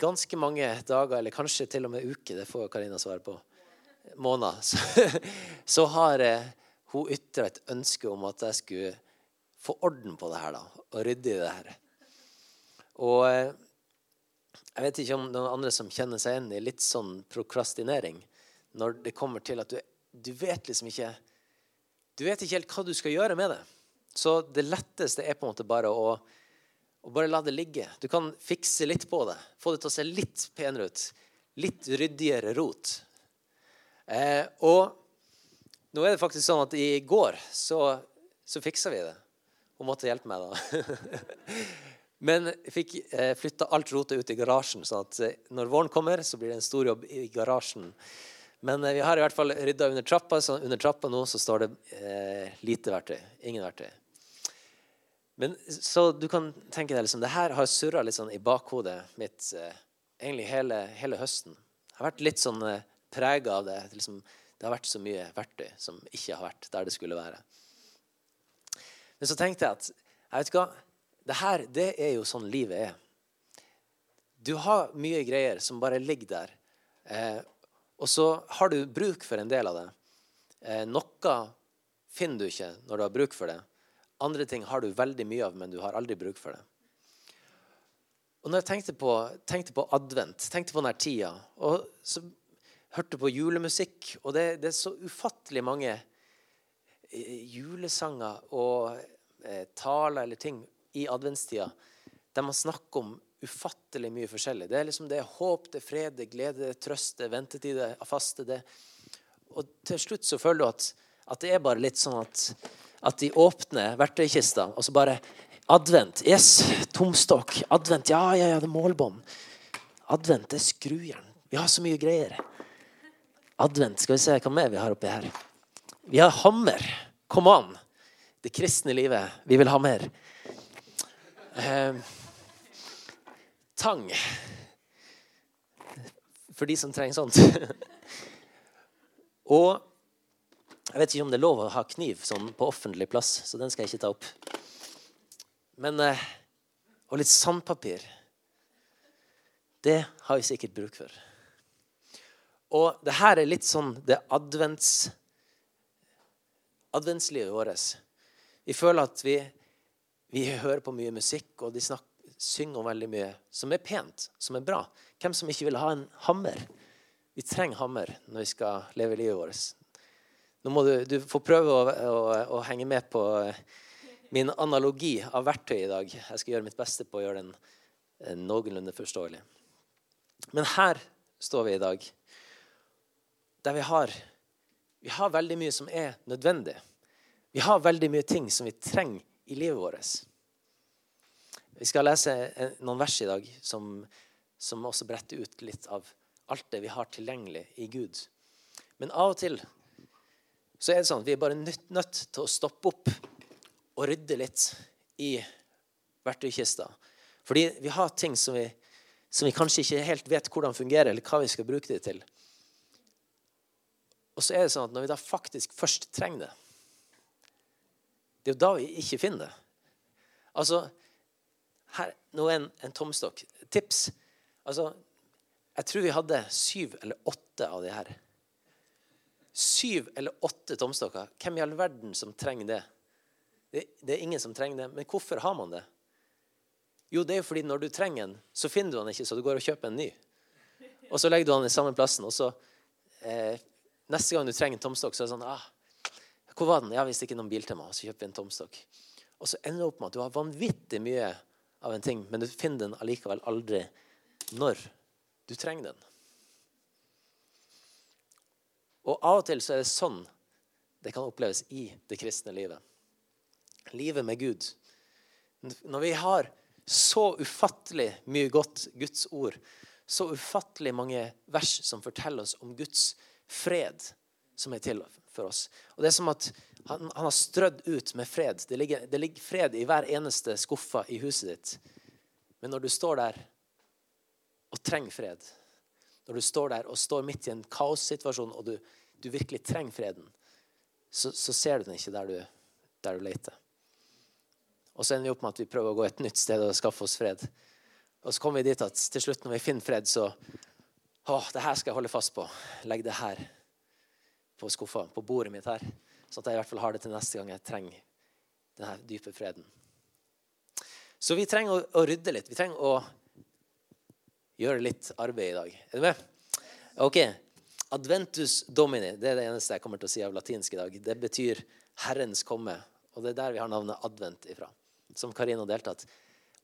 ganske mange dager, eller kanskje til og med uker, det får Karina svare på, måneder, så, så har eh, hun ytra et ønske om at jeg skulle få orden på det her, da, og rydde i det her. Og eh, jeg vet ikke om noen andre som kjenner seg igjen i litt sånn prokrastinering når det kommer til at du, du vet liksom ikke Du vet ikke helt hva du skal gjøre med det. Så det letteste er på en måte bare å, å bare la det ligge. Du kan fikse litt på det. Få det til å se litt penere ut. Litt ryddigere rot. Eh, og nå er det faktisk sånn at i går så, så fiksa vi det. Hun måtte hjelpe meg, da. Men jeg fikk eh, flytta alt rotet ut i garasjen, sånn at eh, når våren kommer, så blir det en stor jobb i garasjen. Men eh, vi har i hvert fall rydda under trappa, så under trappa nå så står det eh, lite verktøy. Ingen verktøy. Men, så du kan tenke deg liksom, det her har surra litt sånn i bakhodet mitt eh, egentlig hele, hele, høsten. Jeg har vært litt sånn eh, prega av det. Liksom, det har vært så mye verktøy som ikke har vært der det skulle være. Men så tenkte jeg at jeg vet hva, det her det er jo sånn livet er. Du har mye greier som bare ligger der. Eh, og så har du bruk for en del av det. Eh, noe finner du ikke når du har bruk for det. Andre ting har du veldig mye av, men du har aldri bruk for det. Og når jeg tenkte på, tenkte på advent, tenkte på denne tida, og så hørte på julemusikk Og det, det er så ufattelig mange eh, julesanger og eh, taler eller ting i adventstida der man snakker om ufattelig mye forskjellig. Det er liksom det er håp, det er fred, det er glede, det er trøst, det er ventetid, det er faste. det. Og til slutt så føler du at, at det er bare litt sånn at, at de åpner verktøykista, og så bare Advent. Yes, tomstokk. Advent. Ja, ja, ja, det er målbånd. Advent, det er skrujern. Vi har så mye greier. Advent. Skal vi se hva mer vi har oppi her. Vi har hammer. Kom an. Det kristne livet. Vi vil ha mer. Eh, tang. For de som trenger sånt. Og jeg vet ikke om det er lov å ha kniv sånn på offentlig plass, så den skal jeg ikke ta opp. Men eh, Og litt sandpapir. Det har vi sikkert bruk for. Og det her er litt sånn det advents, adventslivet vårt. Vi føler at vi, vi hører på mye musikk, og de snakker synger om veldig mye som er pent, som er bra. Hvem som ikke vil ha en hammer? Vi trenger hammer når vi skal leve livet vårt. Nå må du, du få prøve å, å, å, henge med på min analogi av verktøy i dag. Jeg skal gjøre mitt beste på å gjøre den eh, noenlunde forståelig. Men her står vi i dag, der vi har, vi har veldig mye som er nødvendig. Vi har veldig mye ting som vi trenger i livet vårt. Vi skal lese noen vers i dag som, som også bretter ut litt av alt det vi har tilgjengelig i Gud. Men av og til så er det sånn at vi er bare nødt, nødt til å stoppe opp og rydde litt i verktøykista. Fordi vi har ting som vi, som vi kanskje ikke helt vet hvordan fungerer, eller hva vi skal bruke det til. Og så er det sånn at når vi da faktisk først trenger det Det er jo da vi ikke finner det. Altså, her, nå er en, en tomstokk. Tips. Altså, jeg tror vi hadde syv eller åtte av de her. Syv eller åtte tomstokker. Hvem i all verden som trenger det? det? Det er ingen som trenger det. Men hvorfor har man det? Jo, det er jo fordi når du trenger en, så finner du den ikke, så du går og kjøper en ny. Og så legger du den i samme plassen. Og så eh, neste gang du trenger en tomstokk, så er det sånn ah, Hvor var den? Ja, hvis det ikke er noen bil til meg. Så kjøper vi en tomstokk. Og så ender det opp med at du har vanvittig mye av en ting, men du finner den allikevel aldri når du trenger den. Og av og til så er det sånn det kan oppleves i det kristne livet. Livet med Gud. Når vi har så ufattelig mye godt Guds ord, så ufattelig mange vers som forteller oss om Guds fred som er til for oss. Og Det er som at han, han har strødd ut med fred. Det ligger, det ligger, fred i hver eneste skuffa i huset ditt. Men når du står der og trenger fred, når du står der og står midt i en kaossituasjon og du, du virkelig trenger freden, så, så, ser du den ikke der du, der du leter. Og så ender vi opp med at vi prøver å gå et nytt sted og skaffe oss fred. Og så kommer vi dit at til slutt, når vi finner fred, så Å, det her skal jeg holde fast på. Legg det her på skuffa, på bordet mitt her. Sånn at jeg i hvert fall har det til neste gang jeg trenger denne dype freden. Så vi trenger å, å rydde litt. Vi trenger å gjøre litt arbeid i dag. Er du med? Ok. Adventus domini det er det eneste jeg kommer til å si av latinsk i dag. Det betyr Herrens komme. Og det er der vi har navnet advent ifra. Som Karina deltatt.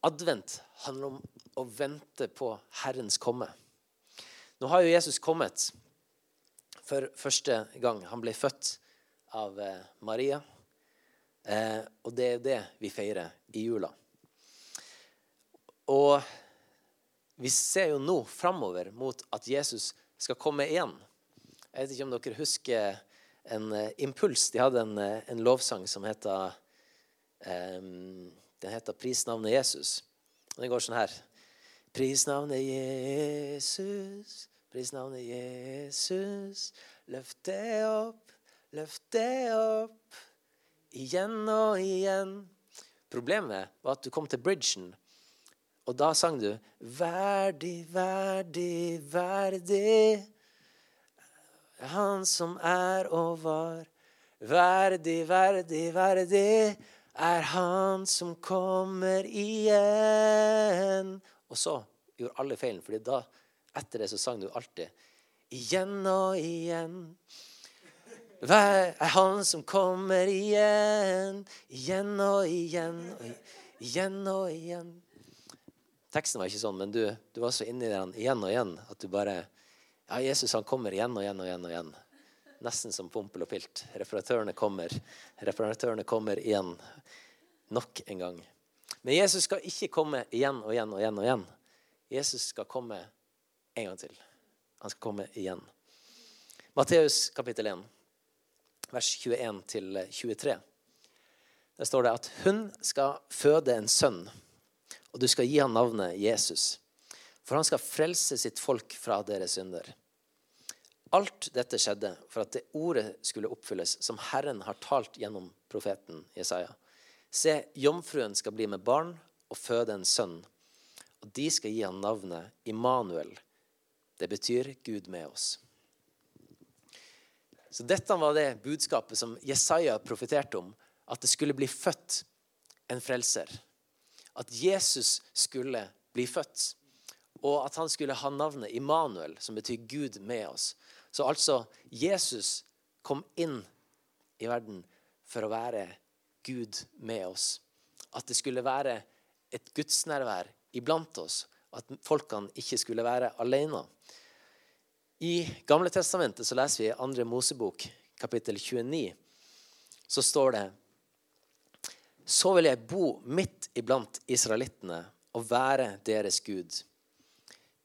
Advent handler om å vente på Herrens komme. Nå har jo Jesus kommet for første gang. Han ble født av eh, Maria. Eh, og det er det vi feirer i jula. Og vi ser jo nå framover mot at Jesus skal komme igjen. Jeg vet ikke om dere husker en uh, impuls. De hadde en, uh, en lovsang som heter um, Den heter 'Prisnavnet Jesus'. Og Den går sånn her. Prisnavnet Jesus, prisnavnet Jesus. Løft det opp, løft det opp. Igjen og igjen. Problemet var at du kom til bridgen, og da sang du 'Verdig, verdig, verdig'. Han som er og var. Verdig, verdig, verdig er han som kommer igjen. Og så gjorde alle feilen, for da, etter det så sang du alltid igjen og igjen. Vær er han som kommer igjen, igjen og igjen, og igjen og igjen. Teksten var ikke sånn, men du, du var så inni den igjen og igjen at du bare Ja, Jesus han kommer igjen og igjen og igjen. og igjen. Nesten som Pompel og Pilt. Reparatørene kommer. Reparatørene kommer igjen. Nok en gang. Men Jesus skal ikke komme igjen og igjen og igjen. og igjen. Jesus skal komme en gang til. Han skal komme igjen. Matteus kapittel 1, vers 21-23. Der står det at hun skal føde en sønn og du skal gi ham navnet Jesus. For han skal frelse sitt folk fra deres synder. Alt dette skjedde for at det ordet skulle oppfylles som Herren har talt gjennom profeten Jesaja. Se, jomfruen skal bli med barn og føde en sønn, og de skal gi ham navnet Immanuel. Det betyr Gud med oss. Så Dette var det budskapet som Jesaja profeterte om, at det skulle bli født en frelser at Jesus skulle bli født. Og at han skulle ha navnet Immanuel, som betyr Gud med oss. Så altså Jesus kom inn i verden for å være Gud med oss. At det skulle være et gudsnærvær iblant oss. At folkene ikke skulle være alene. I Gamle Testamentet så leser vi i 2. Mosebok, kapittel 29, så står det så vil jeg bo midt iblant israelittene og være deres Gud.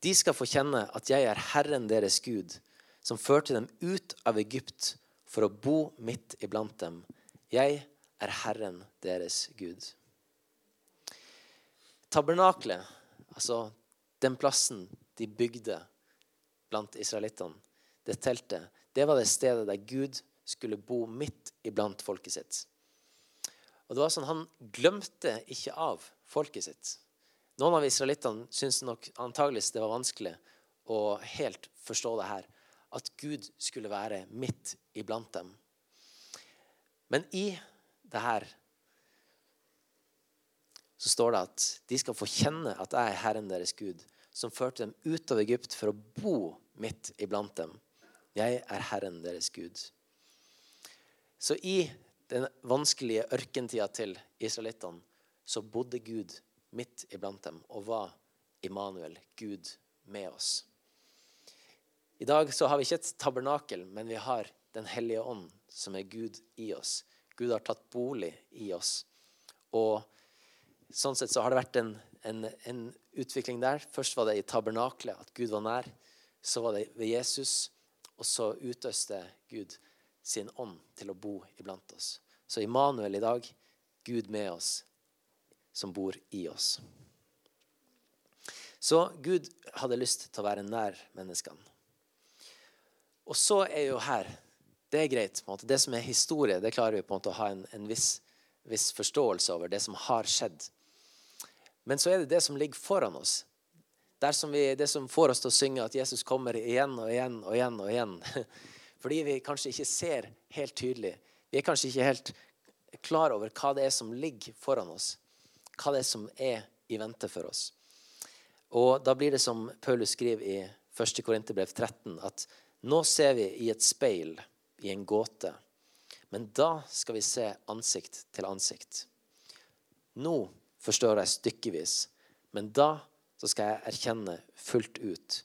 De skal få kjenne at jeg er Herren deres Gud, som førte dem ut av Egypt for å bo midt iblant dem. Jeg er Herren deres Gud. Tabernaklet, altså den plassen de bygde blant israelittene, det teltet, det var det stedet der Gud skulle bo midt iblant folket sitt. Og det var sånn, Han glemte ikke av folket sitt. Noen av israelittene syntes nok antageligvis det var vanskelig å helt forstå det her. At Gud skulle være midt iblant dem. Men i det her så står det at de skal få kjenne at jeg er Herren deres Gud, som førte dem ut av Egypt for å bo midt iblant dem. Jeg er Herren deres Gud. Så i den vanskelige ørkentida til israelittene, så bodde Gud midt iblant dem og var Immanuel, Gud med oss. I dag så har vi ikke et tabernakel, men vi har Den hellige ånd, som er Gud i oss. Gud har tatt bolig i oss. Og sånn sett så har det vært en, en, en utvikling der. Først var det i tabernaklet, at Gud var nær. Så var det ved Jesus, og så utøste Gud sin ånd til å bo iblant oss. Så Immanuel i dag, Gud med oss, som bor i oss. Så Gud hadde lyst til å være nær menneskene. Og så er jo her Det er greit. på en måte. Det som er historie, det klarer vi på en måte å ha en, en viss, viss, forståelse over. Det som har skjedd. Men så er det det som ligger foran oss. som vi, det som får oss til å synge at Jesus kommer igjen og igjen og igjen. og igjen. Fordi vi kanskje ikke ser helt tydelig. Vi er kanskje ikke helt klar over hva det er som ligger foran oss. Hva det er som er i vente for oss. Og da blir det som Paulus skriver i 1. Korinterbrev 13, at nå ser vi i et speil, i en gåte. Men da skal vi se ansikt til ansikt. Nå forstår jeg stykkevis, men da skal jeg erkjenne fullt ut,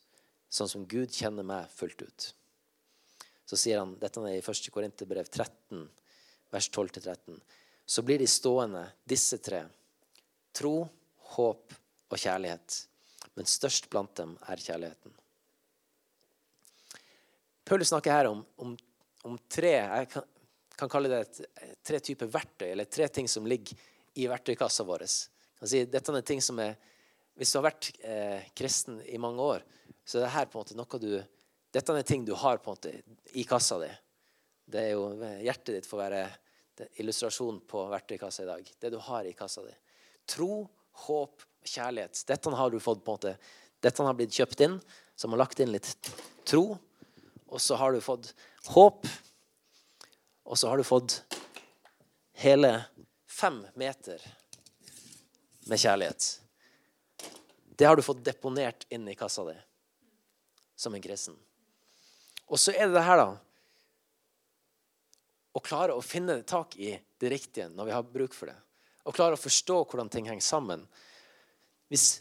sånn som Gud kjenner meg fullt ut. Så sier han, dette er i 1. Korinterbrev 13, vers 12-13. Så blir de stående, disse tre. Tro, håp og kjærlighet. Men størst blant dem er kjærligheten. Paulus snakker her om, om, om tre jeg kan, kan, kalle det et, tre typer verktøy, eller tre ting som ligger i verktøykassa vår. Si, dette er ting som er hvis du har vært eh, kristen i mange år, så er det her på en måte noe du Dette er ting du har på en måte i kassa di. Det er jo Hjertet ditt får være illustrasjon på verktøykassa i dag. Det du har i kassa di. Tro, håp kjærlighet. Dette har du fått på en måte Dette har blitt kjøpt inn, man har lagt inn litt tro. Og så har du fått håp. Og så har du fått hele fem meter med kjærlighet. Det har du fått deponert inn i kassa di som en kristen. Og så er det det her, da Å klare å finne tak i det riktige når vi har bruk for det. Å klare å forstå hvordan ting henger sammen. Hvis,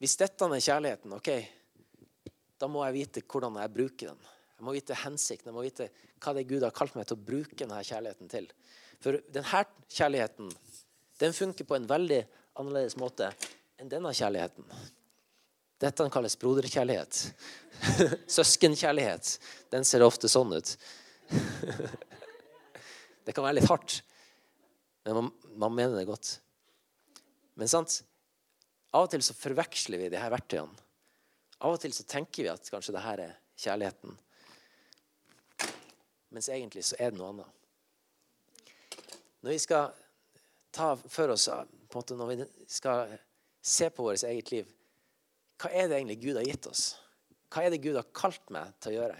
hvis dette er kjærligheten, ok, da må jeg vite hvordan jeg bruker den. Jeg må vite hensikten, jeg må vite hva det er Gud har kalt meg til å bruke denne kjærligheten til. For denne kjærligheten den funker på en veldig annerledes måte enn denne kjærligheten. Dette kalles broderkjærlighet. Søskenkjærlighet. Den ser ofte sånn ut. det kan være litt hardt, men man, man, mener det godt. Men sant? Av og til så forveksler vi de her verktøyene. Av og til så tenker vi at kanskje det her er kjærligheten. Mens egentlig så er det noe annet. Når vi skal ta for oss på en måte Når vi skal se på vårt eget liv. Hva er det egentlig Gud har gitt oss? Hva er det Gud har kalt meg til å gjøre?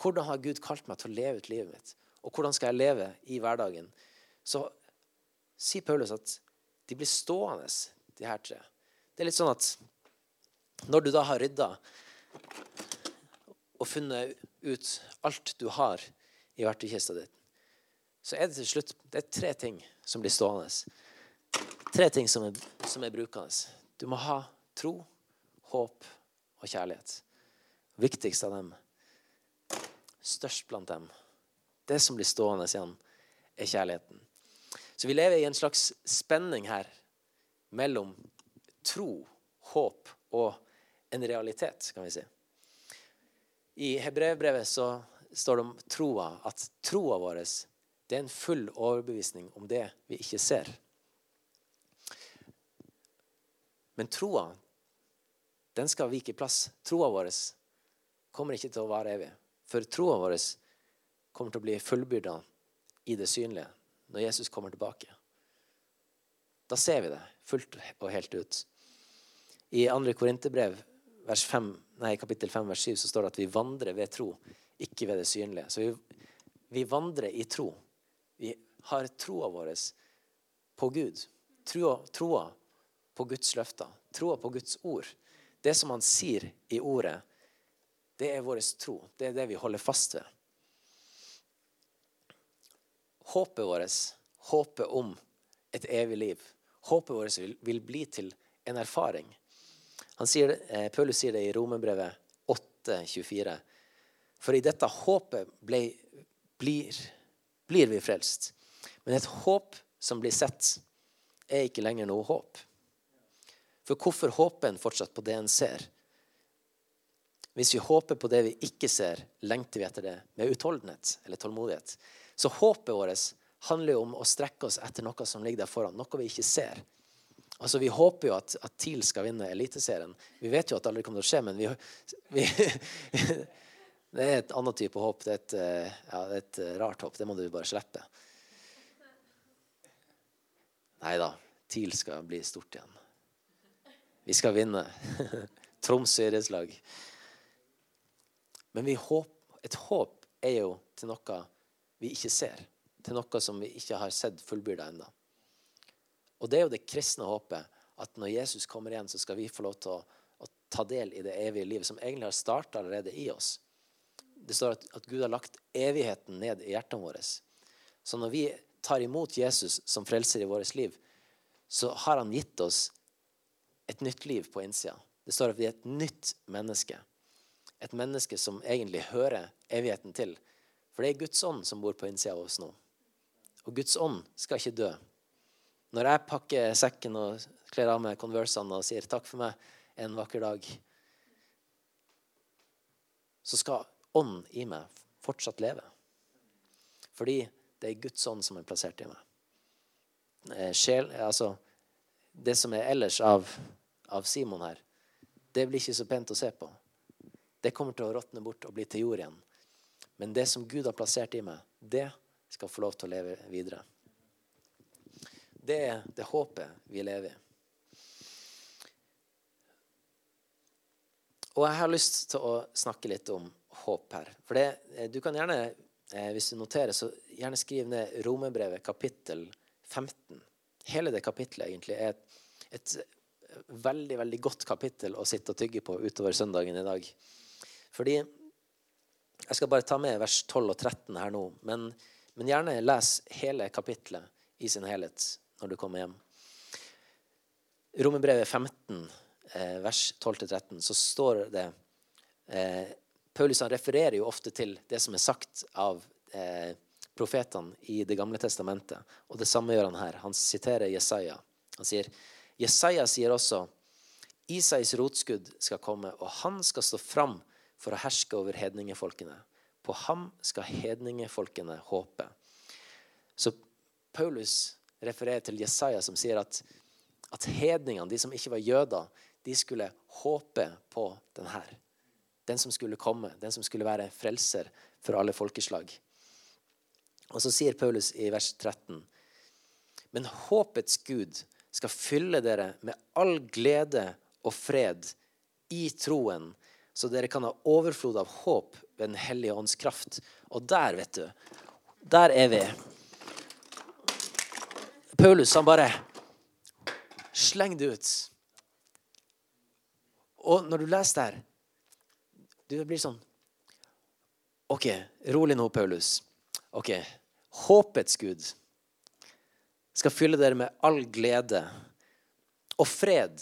Hvordan har Gud kalt meg til å leve ut livet mitt? Og hvordan skal jeg leve i hverdagen? Så sier Paulus at de blir stående, de her tre. Det er litt sånn at når du da har rydda og funnet ut alt du har i verktøykista di, så er det til slutt det er tre ting som blir stående tre ting som er, som er brukende. Du må ha tro, håp og kjærlighet. Viktigst av dem, størst blant dem, det som blir stående igjen, er kjærligheten. Så vi lever i en slags spenning her mellom tro, håp og en realitet, kan vi si. I Hebrevbrevet så står det om troa, at troa vår det er en full overbevisning om det vi ikke ser. Men troa, den skal vike plass. Troa vår kommer ikke til å vare evig. For troa vår kommer til å bli fullbyrda i det synlige når Jesus kommer tilbake. Da ser vi det fullt og helt ut. I 2. Korinterbrev kapittel 5 vers 7 så står det at vi vandrer ved tro, ikke ved det synlige. Så vi, vi vandrer i tro. Vi har troa vår på Gud. Troa, på Guds løfter, troa på Guds ord. Det som han sier i ordet, det er vår tro. Det er det vi holder fast ved. Håpet vårt, håpet om et evig liv, håpet vårt vil, vil bli til en erfaring. Sier, eh, Paulus sier det i Romerbrevet 8,24. For i dette håpet ble, blir, blir vi frelst. Men et håp som blir sett, er ikke lenger noe håp. For hvorfor håper en fortsatt på det en ser? Hvis vi håper på det vi ikke ser, lengter vi etter det med utholdenhet eller tålmodighet. Så håpet vårt handler jo om å strekke oss etter noe som ligger der foran, noe vi ikke ser. Altså, Vi håper jo at, at TIL skal vinne Eliteserien. Vi vet jo at det aldri kommer til å skje, men vi, vi Det er et annet type håp. Det er et, eh, ja, det er et eh, rart håp. Det må du bare slippe. Nei da. TIL skal bli stort igjen. Vi skal vinne. Troms idrettslag. Men håp, et håp er jo til noe vi ikke ser. Til noe som vi ikke har sett fullbyrda ennå. Og det er jo det kristne håpet. At når Jesus kommer igjen, så skal vi få lov til å, å ta del i det evige livet, som egentlig har starta allerede i oss. Det står at, at Gud har lagt evigheten ned i hjertene våre. Så når vi tar imot Jesus som frelser i vårt liv, så har han gitt oss et nytt liv på innsida. Det står at vi er et nytt menneske. Et menneske som egentlig hører evigheten til. For det er Guds ånd som bor på innsida av oss nå. Og Guds ånd skal ikke dø. Når jeg pakker sekken og kler av meg Conversene og sier 'takk for meg en vakker dag', så skal ånd i meg fortsatt leve. Fordi det er Guds ånd som er plassert i meg. Eh, sjel, altså, det som er ellers av, av Simon her, det blir ikke så pent å se på. Det kommer til å råtne bort og bli til jord igjen. Men det som Gud har plassert i meg, det skal få lov til å leve videre. Det er det håpet vi lever i. Og jeg har lyst til å snakke litt om håp her. For det, eh, du kan gjerne, eh, hvis du noterer, så gjerne skriv ned Romerbrevet kapittel 15. Hele det kapittelet egentlig er et, veldig, veldig godt kapittel å sitte og tygge på utover søndagen i dag. Fordi Jeg skal bare ta med vers 12 og 13 her nå. Men, men gjerne les hele kapittelet i sin helhet når du kommer hjem. Romerbrevet 15, eh, vers 12-13, så står det eh, Paulus refererer jo ofte til det som er sagt av eh, profetene i Det gamle testamentet. Og det samme gjør han her. Han siterer Jesaja. Han sier Jesaja sier også Isais rotskudd skal komme, og han skal stå fram for å herske over hedningefolkene. På ham skal hedningefolkene håpe. Så Paulus refererer til Jesaja, som sier at, at hedningene, de som ikke var jøder, de skulle håpe på den her. Den som skulle komme, den som skulle være frelser for alle folkeslag. Og så sier Paulus i vers 13.: Men håpets Gud skal fylle dere med all glede og fred i troen, så dere kan ha overflod av håp ved Den hellige ånds kraft. Og der, vet du, der er vi. Paulus han bare Sleng det ut. Og når du leser der Du blir sånn OK, rolig nå, Paulus. OK. Håpets Gud skal fylle dere med all glede og fred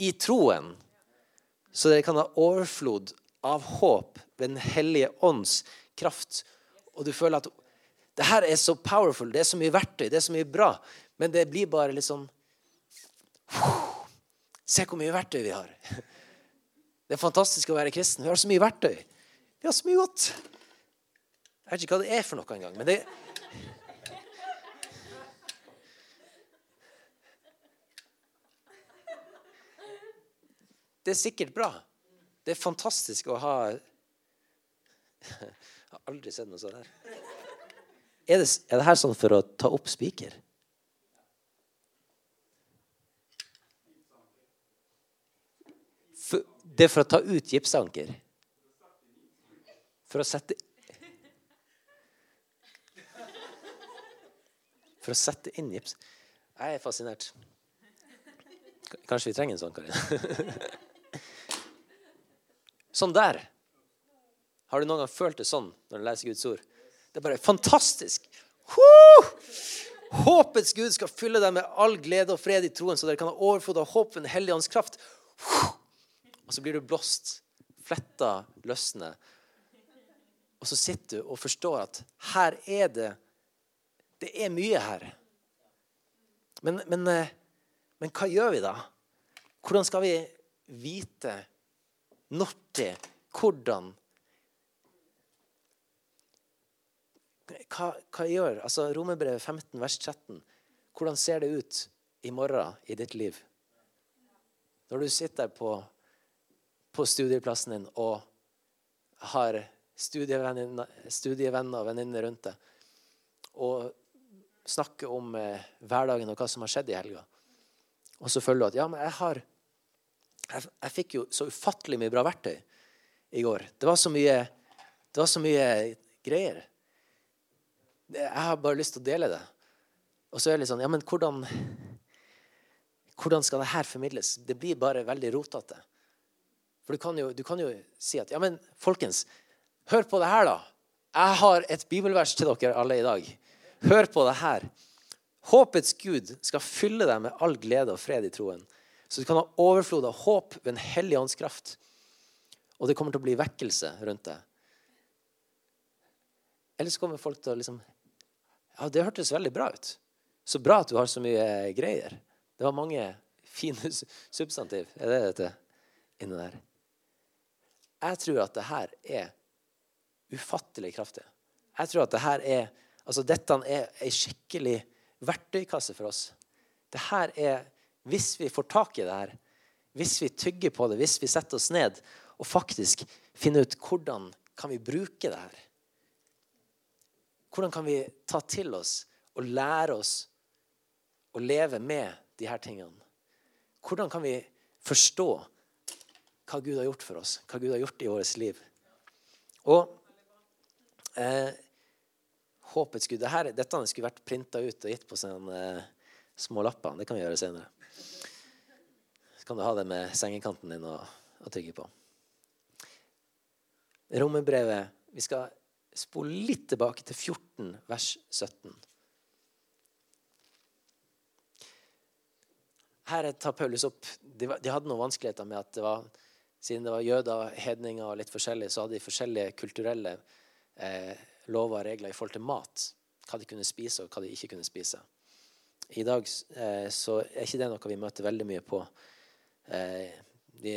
i troen, så dere kan ha overflod av håp ved Den hellige ånds kraft. Og du føler at det her er så powerful, det er så mye verktøy, det er så mye bra. Men det blir bare sånn Se hvor mye verktøy vi har. Det er fantastisk å være kristen. Vi har så mye verktøy. Vi har så mye godt. Jeg vet ikke hva det er for noe engang. Men det Det er sikkert bra. Det er fantastisk å ha Jeg har aldri sett noe sånt her. Er det, er det her sånn for å ta opp spiker? det er for å ta ut gipsanker. For å sette For å sette inn gips. Jeg er fascinert. Kanskje vi trenger en sånn, Karin. sånn der. Har du noen gang følt det sånn når du leser Guds ord? Det er bare fantastisk. Woo! Håpets Gud skal fylle deg med all glede og fred i troen, så dere kan ha overflod av håp ved Den hellige ånds kraft. Og så blir du blåst. Fletta løsner. Og så sitter du og forstår at her er det Det er mye her. Men, men, eh, men hva gjør vi da? Hvordan skal vi vite når til, hvordan hva, hva gjør altså Romerbrevet 15, vers 13. Hvordan ser det ut i morgen i ditt liv? Når du sitter på, på studieplassen din og har studievenner og venninner rundt deg, og snakker om eh, hverdagen og hva som har skjedd i helga, og så føler du at ja, men jeg har, jeg, jeg fikk jo så ufattelig mye bra verktøy i går. Det var så mye, det var så mye greier. Jeg har bare lyst til å dele det. Og så er det litt sånn Ja, men hvordan, hvordan skal det her formidles? Det blir bare veldig rotete. For du kan, jo, du kan jo si at Ja, men folkens, hør på det her, da. Jeg har et bibelvers til dere alle i dag. Hør på det her. Håpets Gud skal fylle deg med all glede og fred i troen. Så du kan ha overflod av håp ved en hellig åndskraft. Og det kommer til å bli vekkelse rundt deg. Eller så kommer folk til å liksom Ja, det hørtes veldig bra ut. Så bra at du har så mye greier. Det var mange fine substantiv. Er det dette inni der? Jeg tror at det her er ufattelig kraftig. Jeg tror at det her er Altså, dette er ei skikkelig verktøykasse for oss. Det her er Hvis vi får tak i det her, hvis vi tygger på det, hvis vi setter oss ned og faktisk finner ut hvordan kan vi bruke det her Hvordan kan vi ta til oss og lære oss å leve med de her tingene? Hvordan kan vi forstå hva Gud har gjort for oss, hva Gud har gjort i vårt liv? Og eh, håpets Gud. Dette, dette skulle vært printa ut og gitt på sånne eh, små lapper. Det kan vi gjøre senere. Så kan du ha det med sengekanten din og, og tygge på. Romerbrevet Vi skal spole litt tilbake til 14, vers 17. Her tar Paulus opp De, de hadde noen vanskeligheter med at det var, siden det var jøder, hedninger og litt forskjellig, så hadde de forskjellige kulturelle eh, lover og regler i forhold til mat. Hva de kunne spise, og hva de ikke kunne spise. I dag eh, så er ikke det noe vi møter veldig mye på. Eh, de,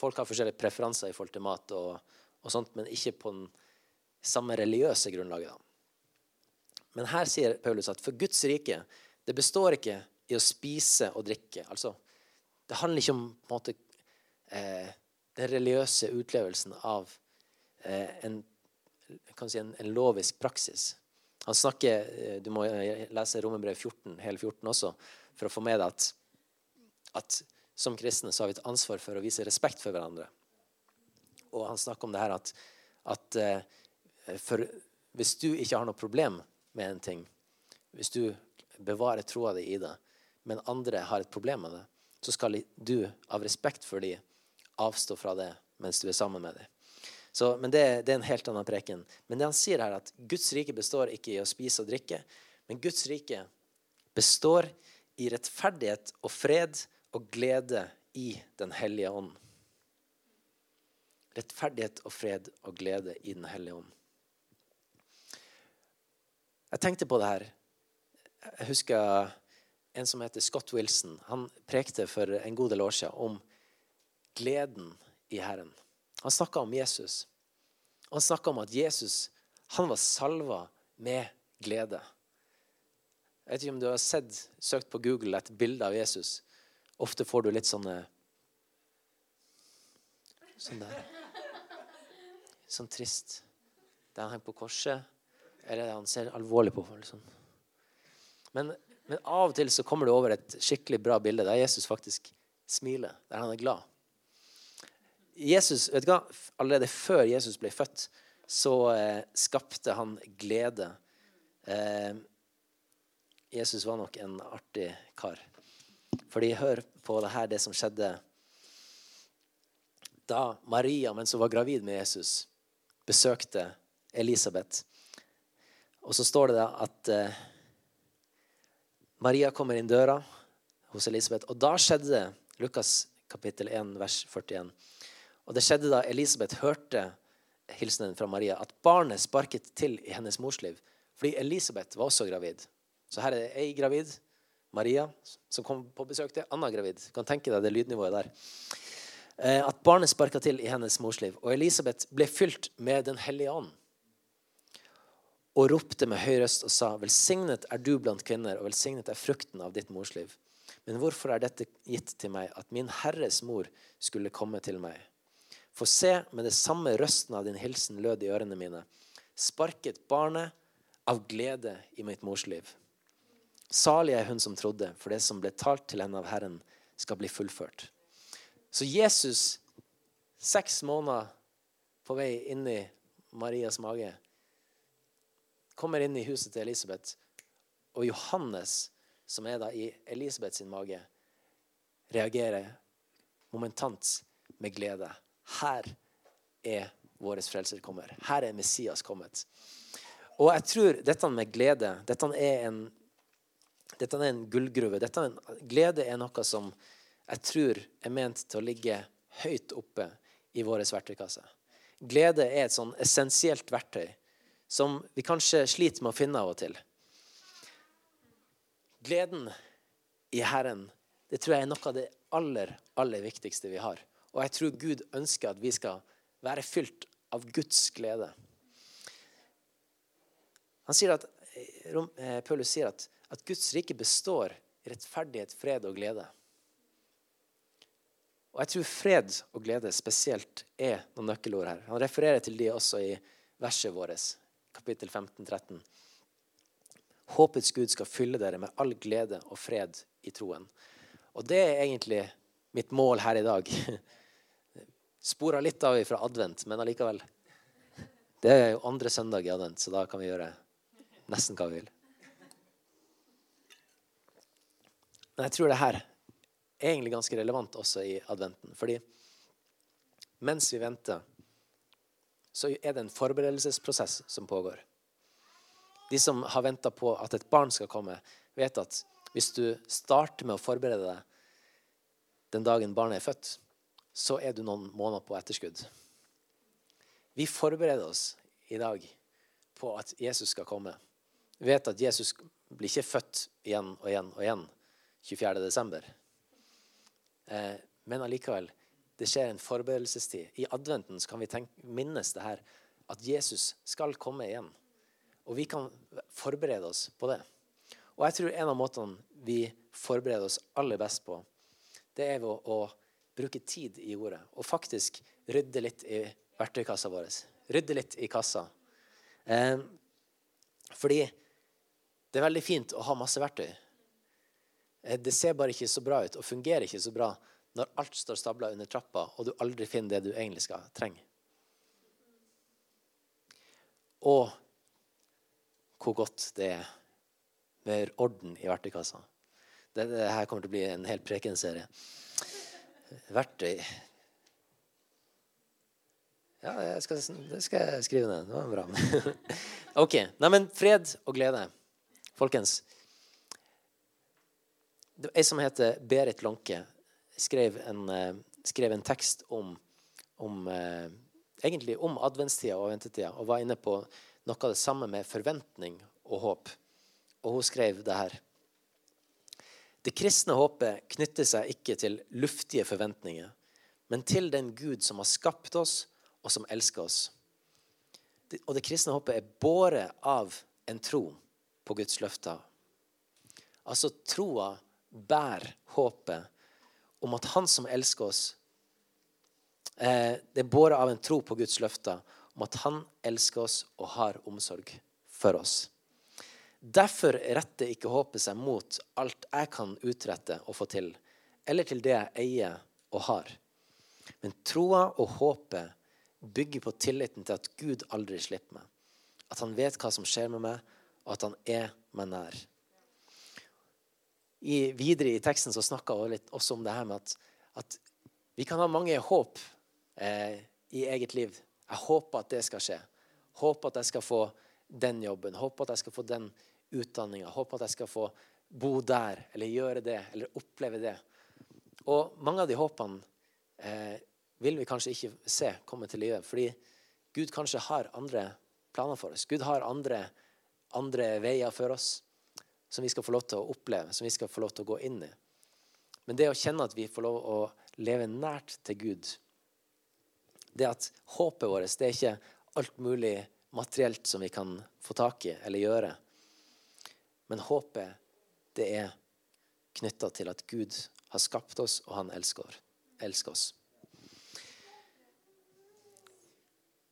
folk har forskjellige preferanser i forhold til mat, og, og sånt, men ikke på den samme religiøse grunnlaget. Da. Men her sier Paulus at for Guds rike det består ikke i å spise og drikke. Altså, det handler ikke om måte, eh, den religiøse utlevelsen av eh, en si en, en lovisk praksis. Han snakker, eh, Du må lese Romerbrev 14, hele 14 også for å få med deg at, at som kristne så har vi et ansvar for å vise respekt for hverandre. Og han snakker om det her at, at eh, for hvis du ikke har noe problem med en ting, hvis du bevarer troa di i det, men andre har et problem med det, så skal du av respekt for dem avstå fra det mens du er sammen med dem. Så, men det, det, er en helt annen preken. Men det han sier her, at Guds rike består ikke i å spise og drikke, men Guds rike består i rettferdighet og fred og glede i Den hellige ånd. Rettferdighet og fred og glede i Den hellige ånd. Jeg tenkte på det her. Jeg husker en som heter Scott Wilson. Han prekte for en god del år siden om gleden i Herren. Han snakka om Jesus. Han snakka om at Jesus han var salva med glede. Jeg vet ikke om du har sett, søkt på Google et bilde av Jesus. Ofte får du litt sånne Sånn der. Sånn trist. Der han henger på korset. Eller han ser alvorlig på. Liksom. Men, men av og til så kommer du over et skikkelig bra bilde der Jesus faktisk smiler. Der han er glad. Jesus, vet du hva? Allerede før Jesus ble født, så eh, skapte han glede. Eh, Jesus var nok en artig kar. Fordi hør på det her, det som skjedde da Maria, mens hun var gravid med Jesus, besøkte Elisabeth. Og så står det at eh, Maria kommer inn døra hos Elisabeth. Og da skjedde det. Lukas kapittel 1, vers 41. Og det skjedde da Elisabeth hørte hilsenen fra Maria, at barnet sparket til i hennes mors liv. Fordi Elisabeth var også gravid. Så her er det ei gravid, Maria, som kom på besøk til Anna gravid. Du kan tenke deg det lydnivået der. Eh, at barnet sparka til i hennes mors liv. Og Elisabeth ble fylt med Den hellige ånd. Og ropte med høy røst og sa, Velsignet er du blant kvinner, og velsignet er frukten av ditt mors liv. Men hvorfor er dette gitt til meg, at min Herres mor skulle komme til meg? For se, med det samme røsten av din hilsen lød i ørene mine, sparket barnet av glede i mitt mors liv. Salig er hun som trodde, for det som ble talt til henne av Herren, skal bli fullført. Så Jesus, seks måneder på vei inn i Marias mage, kommer inn i huset til Elisabeth, og Johannes, som er da i Elisabeth sin mage, reagerer momentant med glede. Her er vår frelser kommer. Her er Messias kommet. Og jeg tror dette med glede Dette er en, dette er en gullgruve. Dette er en, glede er noe som jeg tror er ment til å ligge høyt oppe i vår verktøykasse. Glede er et sånn essensielt verktøy som vi kanskje sliter med å finne av og til. Gleden i Herren det tror jeg er noe av det aller, aller viktigste vi har. Og jeg tror Gud ønsker at vi skal være fylt av Guds glede. Han sier at, eh, Paulus sier at, at Guds rike består i rettferdighet, fred og glede. Og jeg tror fred og glede spesielt er noen nøkkelord her. Han refererer til de også i verset vårt, kapittel 15-13. Håpets Gud skal fylle dere med all glede og fred i troen. Og det er egentlig mitt mål her i dag. Spora litt av fra advent, men allikevel. Det er jo andre søndag i advent, så da kan vi gjøre nesten hva vi vil. Men jeg tror det her er egentlig ganske relevant også i adventen. Fordi mens vi venter, så er det en forberedelsesprosess som pågår. De som har venta på at et barn skal komme, vet at hvis du starter med å forberede deg den dagen barnet er født, så er du noen måneder på etterskudd. Vi forbereder oss i dag på at Jesus skal komme. Vi vet at Jesus blir ikke født igjen og igjen og igjen 24. desember. Eh, men allikevel, det skjer en forberedelsestid. I adventen kan vi tenke, minnes det her at Jesus skal komme igjen. Og vi kan forberede oss på det. Og jeg tror en av måtene vi forbereder oss aller best på, det er ved å, å bruke tid i ordet. Og faktisk rydde litt i verktøykassa vår. Rydde litt i kassa. Eh, fordi det er veldig fint å ha masse verktøy. Eh, det ser bare ikke så bra ut og fungerer ikke så bra når alt står stabla under trappa, og du aldri finner det du egentlig skal trenge. Og hvor godt det er med orden i verktøykassa. Det her kommer til å bli en hel prekenserie. Verktøy Ja, skal, det skal jeg skrive ned. Det var bra. ok. Neimen, fred og glede. Folkens, Ei som heter Berit Lånke, skrev eh, skrev en tekst om, om eh, egentlig om adventstida og ventetida, og var inne på noe av det samme med forventning og håp. Og hun skrev det her. Det kristne håpet knytter seg ikke til luftige forventninger, men til den Gud som har skapt oss, og som elsker oss. Og det kristne håpet er båret av en tro på Guds løfter. Altså troa bærer håpet om at Han som elsker oss eh, Det er båret av en tro på Guds løfter om at Han elsker oss og har omsorg for oss. Derfor retter ikke håpet seg mot alt jeg kan utrette og få til, eller til det jeg eier og har. Men troa og håpet bygger på tilliten til at Gud aldri slipper meg, at han vet hva som skjer med meg, og at han er meg nær i, videre i teksten så snakka vi også om det her med at, at vi kan ha mange håp eh, i eget liv. Jeg håper at det skal skje. Håper at jeg skal få den jobben. Håper at jeg skal få den utdanninga. Håper at jeg skal få bo der eller gjøre det eller oppleve det. Og mange av de håpene eh, vil vi kanskje ikke se komme til live, fordi Gud kanskje har andre planer for oss. Gud har andre, andre veier for oss som vi skal få lov til å oppleve, som vi skal få lov til å gå inn i. Men det å kjenne at vi får lov å leve nært til Gud, det at håpet vårt det er ikke alt mulig materielt som vi kan få tak i eller gjøre. Men håpet, det er knytta til at Gud har skapt oss, og han elsker, elsker oss.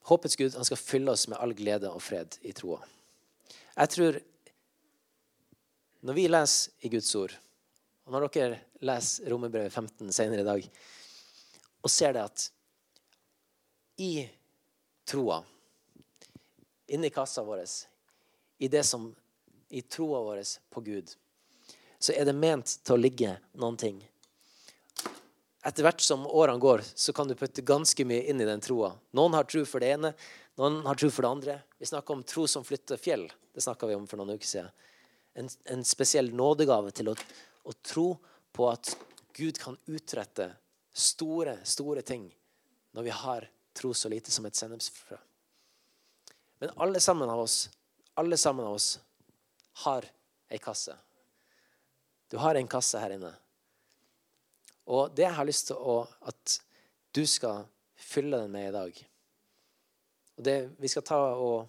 Håpets Gud han skal fylle oss med all glede og fred i troa. Jeg tror når vi leser i Guds ord, og når dere leser Romerbrevet 15 senere i dag, og ser det at i troa, inni kassa vår, i det som i troa vår på Gud, så er det ment til å ligge noen ting. Etter hvert som årene går, så kan du putte ganske mye inn i den troa. Noen har tro for det ene, noen har tro for det andre. Vi snakker om tro som flytter fjell. Det snakka vi om for noen uker siden. En, en spesiell nådegave til å, å tro på at Gud kan utrette store, store ting når vi har tro så lite som et sennepsfrø. Men alle sammen av oss, alle sammen av oss har ei kasse. Du har en kasse her inne. Og det jeg har lyst til å, at du skal fylle den med i dag og det, Vi skal ta og,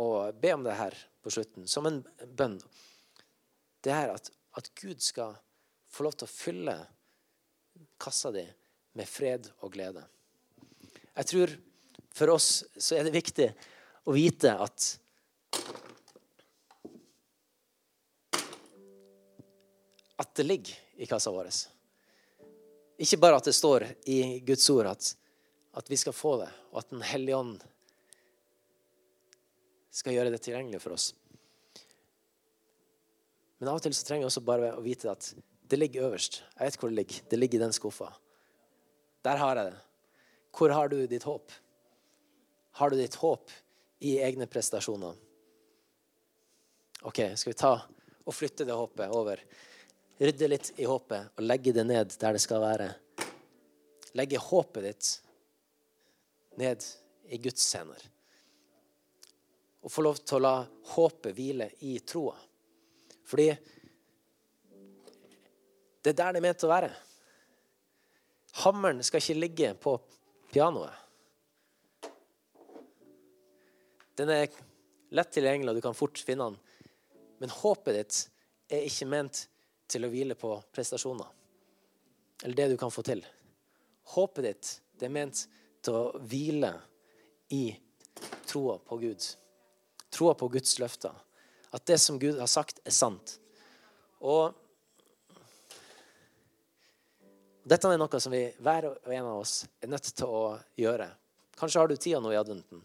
og, be om det her på slutten, som en bønn. Det er at, at Gud skal få lov til å fylle kassa di med fred og glede. Jeg tror for oss så er det viktig å vite at At det ligger i kassa vår. Ikke bare at det står i Guds ord at, at vi skal få det, og at Den hellige ånd skal gjøre det tilgjengelig for oss. Men av og til så trenger vi også bare å vite at det ligger øverst. Jeg vet hvor det ligger. Det ligger i den skuffa. Der har jeg det. Hvor har du ditt håp? Har du ditt håp i egne prestasjoner? OK, skal vi ta og flytte det håpet over? Rydde litt i håpet og legge det ned der det skal være. Legge håpet ditt ned i Guds hender. Og få lov til å la håpet hvile i troa. Fordi det er der det er ment å være. Hammeren skal ikke ligge på pianoet. Den er lett tilgjengelig, og du kan fort finne den. Men håpet ditt er ikke ment til å hvile på prestasjoner. Eller det du kan få til. Håpet ditt det er ment til å hvile i troa på Gud. Troa på Guds løfter. At det som Gud har sagt, er sant. Og dette er noe som vi, hver og en av oss er nødt til å gjøre. Kanskje har du tida nå i adventen.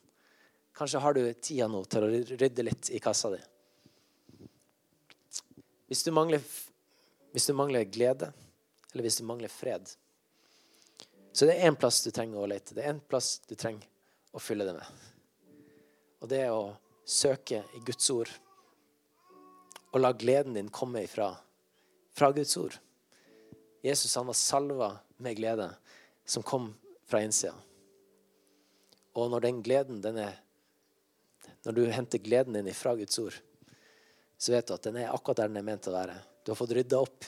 Kanskje har du tida nå til å rydde litt i kassa di. Hvis du mangler hvis du mangler glede, eller hvis du mangler fred. Så det er én plass du trenger å lete. Det er én plass du trenger å fylle det med. Og det er å søke i Guds ord og la gleden din komme ifra fra Guds ord. Jesus han var salva med glede som kom fra innsida. Og når den gleden den er Når du henter gleden din ifra Guds ord, så vet du at den er akkurat der den er ment å være. Du har fått rydda opp.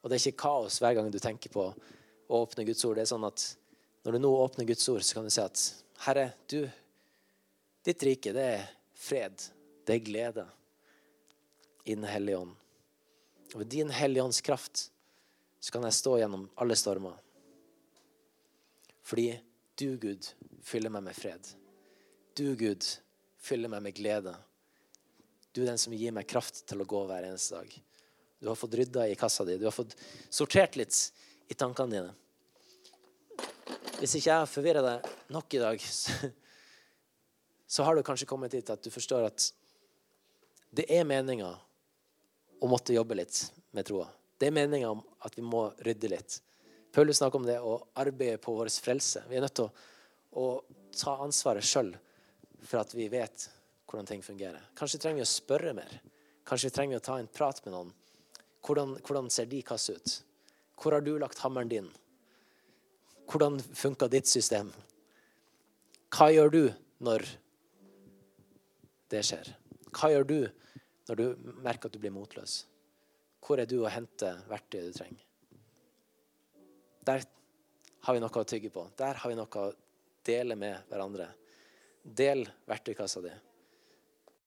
Og det er ikke kaos hver gang du tenker på å åpne Guds ord. Det er sånn at Når du nå åpner Guds ord, så kan du si at Herre, du, ditt rike, det er fred. Det er glede i Den hellige ånd. Og ved din hellige ånds kraft så kan jeg stå gjennom alle stormer. Fordi du, Gud, fyller meg med fred. Du, Gud, fyller meg med glede. Du er den som gir meg kraft til å gå hver eneste dag. Du har fått rydda i kassa di. Du har fått sortert litt i tankene dine. Hvis ikke jeg forvirrer deg nok i dag, så har du kanskje kommet dit at du forstår at det er meninga å måtte jobbe litt med troa. Det er meninga om at vi må rydde litt. Paulus snakker om det å arbeide på vår frelse. Vi er nødt til å, ta ansvaret sjøl for at vi vet hvordan ting fungerer. Kanskje trenger vi å spørre mer. Kanskje vi trenger å ta en prat med noen hvordan, hvordan ser de kasse ut? Hvor har du lagt hammeren din? Hvordan funka ditt system? Hva gjør du når det skjer? Hva gjør du når du merker at du blir motløs? Hvor er du å hente verktøyet du trenger? Der har vi noe å tygge på. Der har vi noe å dele med hverandre. Del verktøykassa di.